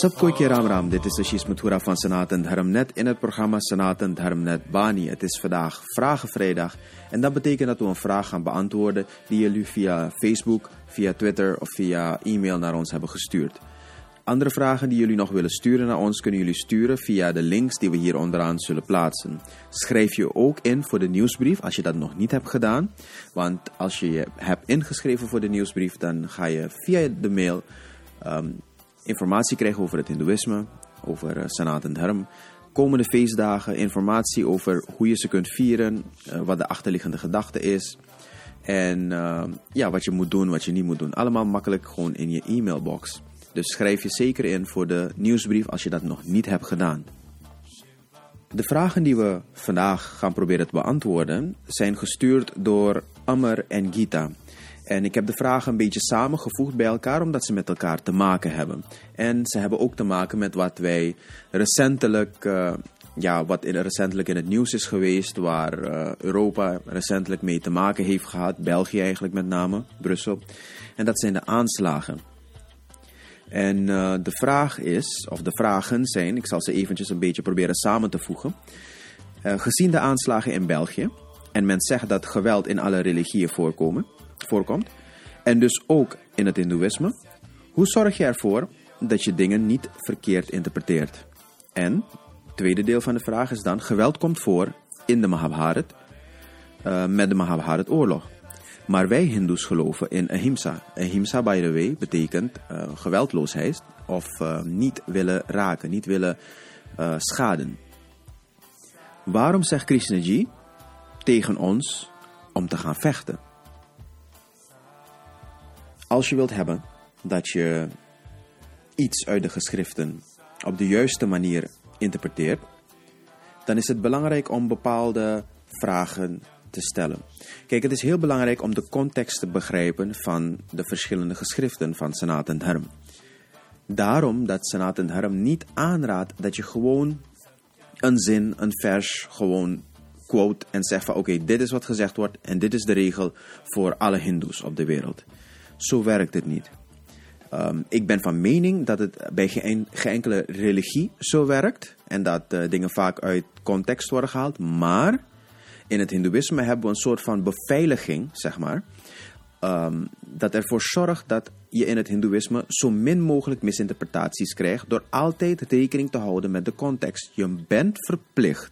Sabkoike Ram Ram, dit is de Shismatura van Dharmnet in het programma Sanatan Bani. Het is vandaag Vragenvrijdag en dat betekent dat we een vraag gaan beantwoorden die jullie via Facebook, via Twitter of via e-mail naar ons hebben gestuurd. Andere vragen die jullie nog willen sturen naar ons kunnen jullie sturen via de links die we hier onderaan zullen plaatsen. Schrijf je ook in voor de nieuwsbrief als je dat nog niet hebt gedaan. Want als je je hebt ingeschreven voor de nieuwsbrief, dan ga je via de mail um, informatie krijgen over het Hindoeïsme, over uh, Sanat en Dharm. Komende feestdagen, informatie over hoe je ze kunt vieren, uh, wat de achterliggende gedachte is. En uh, ja, wat je moet doen, wat je niet moet doen. Allemaal makkelijk gewoon in je e-mailbox. Dus schrijf je zeker in voor de nieuwsbrief als je dat nog niet hebt gedaan. De vragen die we vandaag gaan proberen te beantwoorden zijn gestuurd door Amr en Gita. En ik heb de vragen een beetje samengevoegd bij elkaar omdat ze met elkaar te maken hebben. En ze hebben ook te maken met wat wij recentelijk, uh, ja, wat recentelijk in het nieuws is geweest, waar uh, Europa recentelijk mee te maken heeft gehad, België eigenlijk met name, Brussel. En dat zijn de aanslagen. En uh, de vraag is, of de vragen zijn, ik zal ze eventjes een beetje proberen samen te voegen. gezien de aanslagen in België, en men zegt dat geweld in alle religieën voorkomen voorkomt, en dus ook in het Hindoeïsme, hoe zorg je ervoor dat je dingen niet verkeerd interpreteert? En, tweede deel van de vraag is dan, geweld komt voor in de Mahabharat, uh, met de Mahabharat-oorlog. Maar wij Hindoes geloven in ahimsa. Ahimsa, by the way, betekent uh, geweldloosheid of uh, niet willen raken, niet willen schaden. Waarom zegt Krishnaji tegen ons om te gaan vechten? Als je wilt hebben dat je iets uit de geschriften op de juiste manier interpreteert, dan is het belangrijk om bepaalde vragen te stellen. Kijk, het is heel belangrijk om de context te begrijpen van de verschillende geschriften van Sanat en Dharm. Daarom dat Sanat en Dharm niet aanraadt dat je gewoon een zin, een vers gewoon quote en zegt van oké, dit is wat gezegd wordt en dit is de regel voor alle hindoes op de wereld. Zo werkt het niet. Um, ik ben van mening dat het bij geen, enkele religie zo werkt en dat uh, dingen vaak uit context worden gehaald. Maar in het Hindoeïsme hebben we een soort van beveiliging, zeg maar, um, dat ervoor zorgt dat je in het Hindoeïsme zo min mogelijk misinterpretaties krijgt door altijd rekening te houden met de context. Je bent verplicht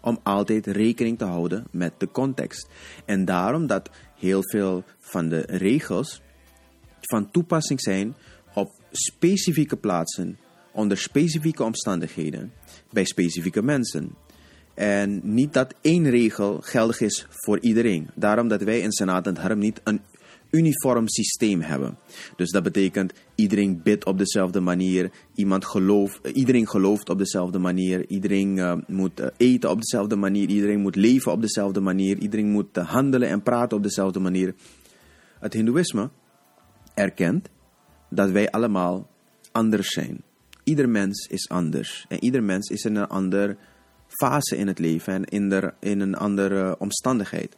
om altijd rekening te houden met de context. En daarom dat heel veel van de regels van toepassing zijn op specifieke plaatsen, onder specifieke omstandigheden, bij specifieke mensen. En niet dat één regel geldig is voor iedereen. Daarom dat wij in Senaat en Harm niet een uniform systeem hebben. Dus dat betekent iedereen bidt op dezelfde manier, iemand gelooft, iedereen gelooft op dezelfde manier, iedereen uh, moet uh, eten op dezelfde manier, iedereen moet leven op dezelfde manier, iedereen moet uh, handelen en praten op dezelfde manier. Het Hindoeïsme erkent dat wij allemaal anders zijn. Ieder mens is anders. En ieder mens is in een andere fase in het leven en in, in een andere omstandigheid.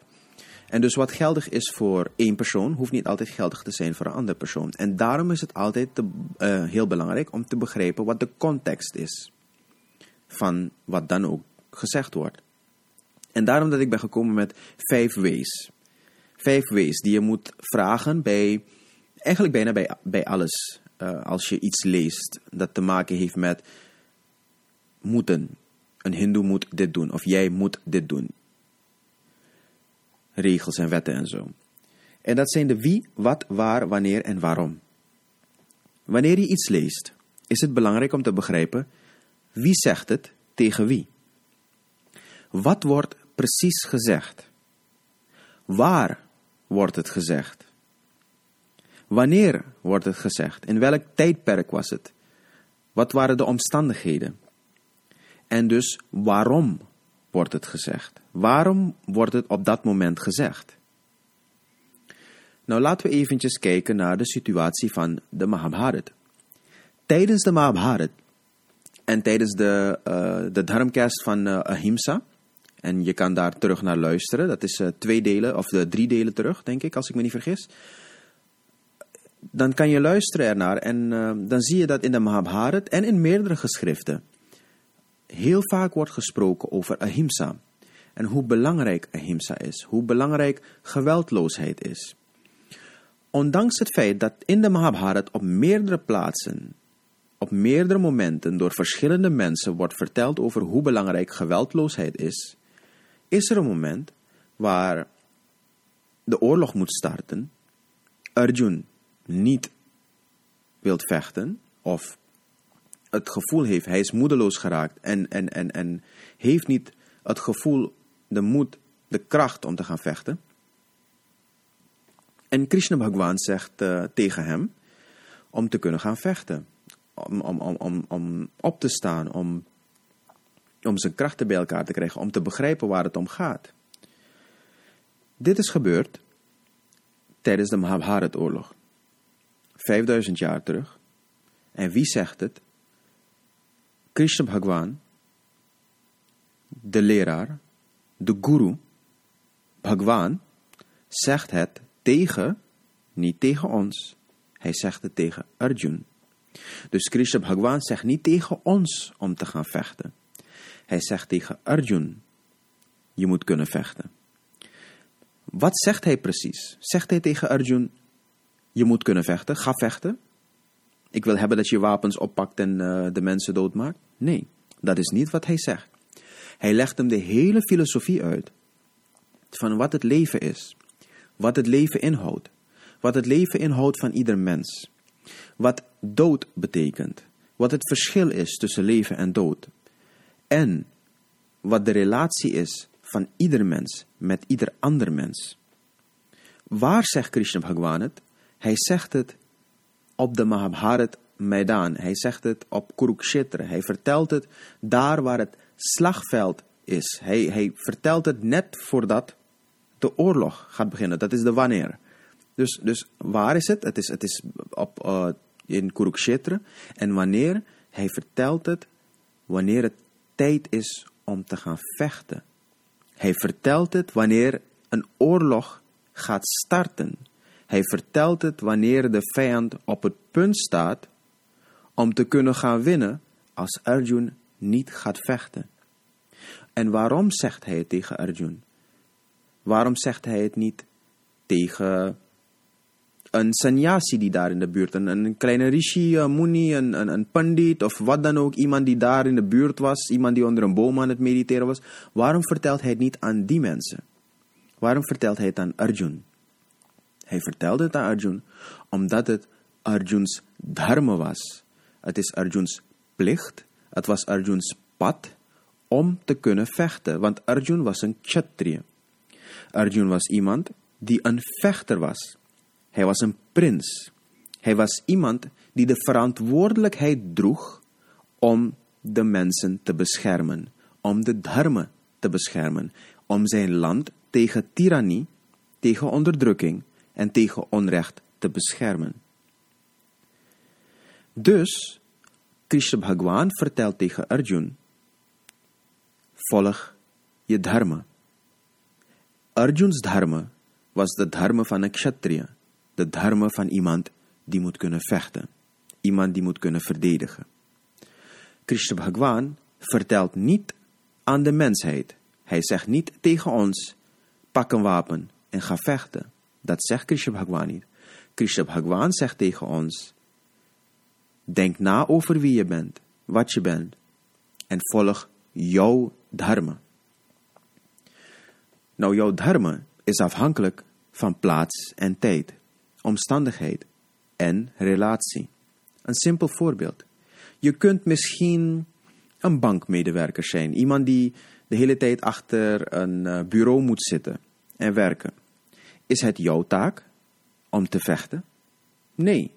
En dus wat geldig is voor één persoon, hoeft niet altijd geldig te zijn voor een andere persoon. En daarom is het altijd te, uh, heel belangrijk om te begrijpen wat de context is van wat dan ook gezegd wordt. En daarom dat ik ben gekomen met vijf ways. Vijf ways die je moet vragen bij eigenlijk bijna bij, bij alles. Uh, als je iets leest dat te maken heeft met moeten. Een hindoe moet dit doen of jij moet dit doen. Regels en wetten en zo. En dat zijn de wie, wat, waar, wanneer en waarom. Wanneer je iets leest, is het belangrijk om te begrijpen wie zegt het tegen wie. Wat wordt precies gezegd? Waar wordt het gezegd? Wanneer wordt het gezegd? In welk tijdperk was het? Wat waren de omstandigheden? En dus waarom wordt het gezegd? Waarom wordt het op dat moment gezegd? Nou, laten we eventjes kijken naar de situatie van de Mahabharat. Tijdens de Mahabharat en tijdens de, uh, de Dharmcast van uh, Ahimsa, en je kan daar terug naar luisteren, dat is uh, twee delen, of de drie delen terug, denk ik, als ik me niet vergis dan kan je luisteren ernaar en uh, dan zie je dat in de Mahabharata en in meerdere geschriften heel vaak wordt gesproken over ahimsa. En hoe belangrijk ahimsa is, hoe belangrijk geweldloosheid is. Ondanks het feit dat in de Mahabharata op meerdere plaatsen, op meerdere momenten door verschillende mensen wordt verteld over hoe belangrijk geweldloosheid is, is er een moment waar de oorlog moet starten, Arjun niet wilt vechten of het gevoel heeft, hij is moedeloos geraakt en, en, en, en heeft niet het gevoel, de moed, de kracht om te gaan vechten. En Krishna Bhagwan zegt uh, tegen hem om te kunnen gaan vechten, om, om, om, om, om op te staan, om, om zijn krachten bij elkaar te krijgen, om te begrijpen waar het om gaat. Dit is gebeurd tijdens de Mahabharata-oorlog. 5000 jaar terug. En wie zegt het? Krishna Bhagwan, de leraar, de guru, Bhagwan, zegt het tegen, niet tegen ons. Hij zegt het tegen Arjun. Dus Krishna Bhagwan zegt niet tegen ons om te gaan vechten. Hij zegt tegen Arjun, je moet kunnen vechten. Wat zegt hij precies? Zegt hij tegen Arjun, je moet kunnen vechten, ga vechten? Ik wil hebben dat je wapens oppakt en uh, de mensen doodmaakt? Nee, dat is niet wat hij zegt. Hij legt hem de hele filosofie uit van wat het leven is, wat het leven inhoudt, wat het leven inhoudt van ieder mens, wat dood betekent, wat het verschil is tussen leven en dood en wat de relatie is van ieder mens met ieder ander mens. Waar zegt Krishna Bhagwan het? Hij zegt het op de Mahabharat Maidan. Hij zegt het op Kurukshetra. Hij vertelt het daar waar het slagveld is. Hij, hij vertelt het net voordat de oorlog gaat beginnen. Dat is de wanneer. Dus, dus waar is het? Het is, het is op, uh, in Kurukshetra. En wanneer? Hij vertelt het wanneer het tijd is om te gaan vechten. Hij vertelt het wanneer een oorlog gaat starten. Hij vertelt het wanneer de vijand op het punt staat om te kunnen gaan winnen als Arjun niet gaat vechten. En waarom zegt hij het tegen Arjun? Waarom zegt hij het niet tegen een sannyasi die daar in de buurt, een, kleine rishi, een muni, een, een, een pandit of wat dan ook, iemand die daar in de buurt was, iemand die onder een boom aan het mediteren was. Waarom vertelt hij het niet aan die mensen? Waarom vertelt hij het aan Arjun? Hij vertelde het aan Arjun omdat het Arjuns dharma was. Het is Arjuns plicht, het was Arjuns pad om te kunnen vechten, want Arjun was een kshatriya. Arjun was iemand die een vechter was. Hij was een prins. Hij was iemand die de verantwoordelijkheid droeg om de mensen te beschermen, om de dharma te beschermen, om zijn land tegen tirannie, tegen onderdrukking en tegen onrecht te beschermen. Dus, Krishna Bhagwan vertelt tegen Arjun, volg je dharma. Arjuns dharma was de dharma van een kshatriya, de dharma van iemand die moet kunnen vechten, iemand die moet kunnen verdedigen. Krishna Bhagwan vertelt niet aan de mensheid, hij zegt niet tegen ons, pak een wapen en ga vechten. Dat zegt Krishna Bhagwan niet. Krishna Bhagwan zegt tegen ons, denk na over wie je bent, wat je bent, en volg jouw dharma. Nou, jouw dharma is afhankelijk van plaats en tijd, omstandigheid en relatie. Een simpel voorbeeld. Je kunt misschien een bankmedewerker zijn, iemand die de hele tijd achter een eh, bureau moet zitten en werken. Is het jouw taak om te vechten? Nee.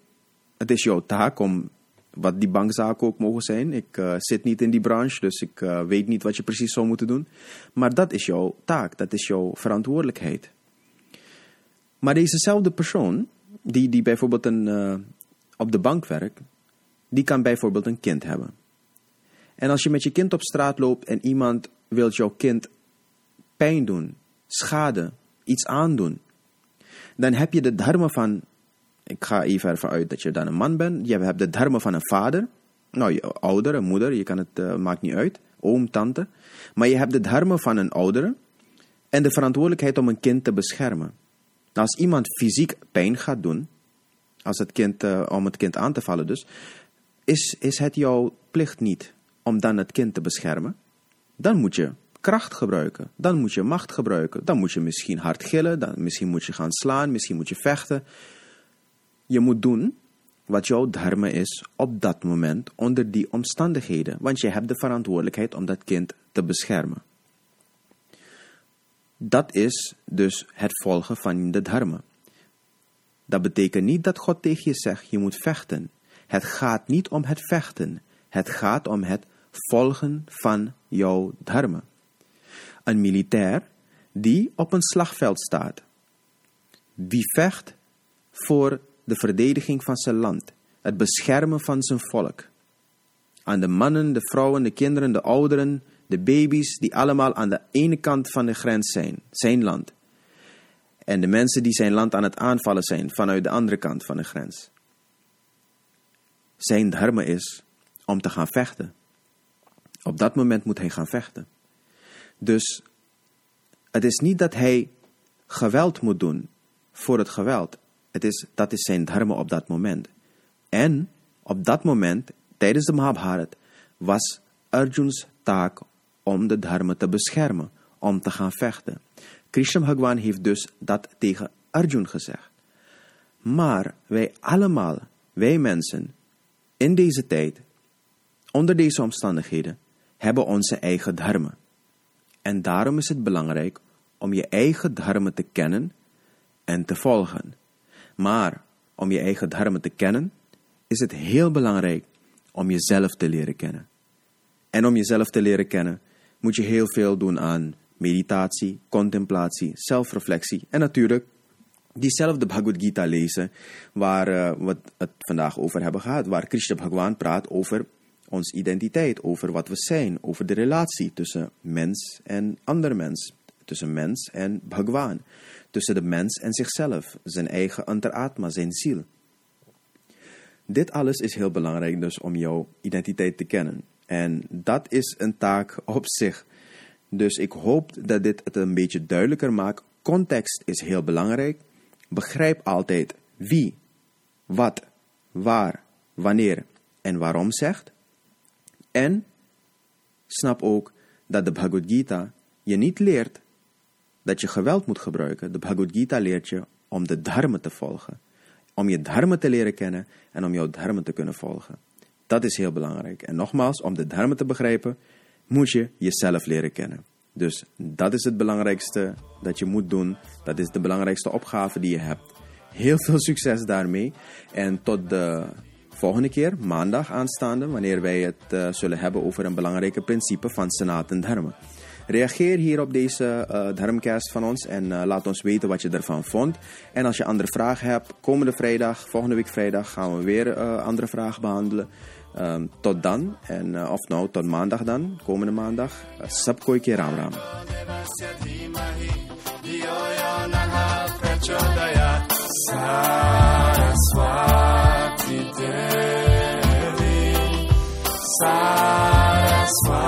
Het is jouw taak om, wat die bankzaken ook mogen zijn. Ik uh, zit niet in die branche, dus ik uh, weet niet wat je precies zou moeten doen. Maar dat is jouw taak, dat is jouw verantwoordelijkheid. Maar dezezelfde persoon, die, die bijvoorbeeld een, uh, op de bank werkt, die kan bijvoorbeeld een kind hebben. En als je met je kind op straat loopt en iemand wil jouw kind pijn doen, schade, iets aandoen, dan heb je de dharma van ik ga even ervan uit dat je dan een man bent. Je hebt de dharma van een vader. Nou, je ouder, moeder, je kan het, uh, maakt niet uit. Oom, tante. Maar je hebt de dharma van een oudere. En de verantwoordelijkheid om een kind te beschermen. Nou, als iemand fysiek pijn gaat doen, als het kind, uh, om het kind aan te vallen dus, is, is het jouw plicht niet om dan het kind te beschermen. Dan moet je kracht gebruiken. Dan moet je macht gebruiken. Dan moet je misschien hard gillen. Dan, misschien moet je gaan slaan. Misschien moet je vechten. Je moet doen wat jouw dharma is op dat moment onder die omstandigheden. Want je hebt de verantwoordelijkheid om dat kind te beschermen. Dat is dus het volgen van de dharma. Dat betekent niet dat God tegen je zegt, je moet vechten. Het gaat niet om het vechten. Het gaat om het volgen van jouw dharma. Een militair die op een slagveld staat. Die vecht voor de verdediging van zijn land, het beschermen van zijn volk. Aan de mannen, de vrouwen, de kinderen, de ouderen, de baby's, die allemaal aan de ene kant van de grens zijn, zijn land. En de mensen die zijn land aan het aanvallen zijn vanuit de andere kant van de grens. Zijn dharma is om te gaan vechten. Op dat moment moet hij gaan vechten. Dus het is niet dat hij geweld moet doen voor het geweld. Het is, dat is zijn dharma op dat moment. En op dat moment, tijdens de Mahabharat, was Arjuns taak om de dharma te beschermen, om te gaan vechten. Krishna Bhagwan heeft dus dat tegen Arjun gezegd. Maar wij allemaal, wij mensen, in deze tijd, onder deze omstandigheden, hebben onze eigen dharma. En daarom is het belangrijk om je eigen dharma te kennen en te volgen. Maar om je eigen dharma te kennen, is het heel belangrijk om jezelf te leren kennen. En om jezelf te leren kennen, moet je heel veel doen aan meditatie, contemplatie, zelfreflectie en natuurlijk diezelfde Bhagavad Gita lezen waar uh, we het vandaag over hebben gehad, waar Krishna Bhagwan praat over onze identiteit, over wat we zijn, over de relatie tussen mens en ander mens, tussen mens en Bhagwan, tussen de mens en zichzelf, zijn eigen antaratma, zijn ziel. Dit alles is heel belangrijk dus om jouw identiteit te kennen. En dat is een taak op zich. Dus ik hoop dat dit het een beetje duidelijker maakt. Context is heel belangrijk. Begrijp altijd wie, wat, waar, wanneer en waarom zegt. En snap ook dat de Bhagavad Gita je niet leert dat je geweld moet gebruiken. De Bhagavad Gita leert je om de dharma te volgen. Om je dharma te leren kennen en om jouw dharma te kunnen volgen. Dat is heel belangrijk. En nogmaals, om de dharma te begrijpen, moet je jezelf leren kennen. Dus dat is het belangrijkste dat je moet doen. Dat is de belangrijkste opgave die je hebt. Heel veel succes daarmee. En tot de volgende keer, maandag aanstaande, wanneer wij het uh, zullen hebben over een belangrijke principe van Sanatan Dharma. Reageer hier op deze uh, Dharmcast van ons en uh, laat ons weten wat je ervan vond. En als je andere vragen hebt, komende vrijdag, volgende week vrijdag, gaan we weer andere vragen behandelen. Um, tot dan, en, of nou tot maandag dan, komende maandag. Uh, Sabkoi ke deve satisfazer.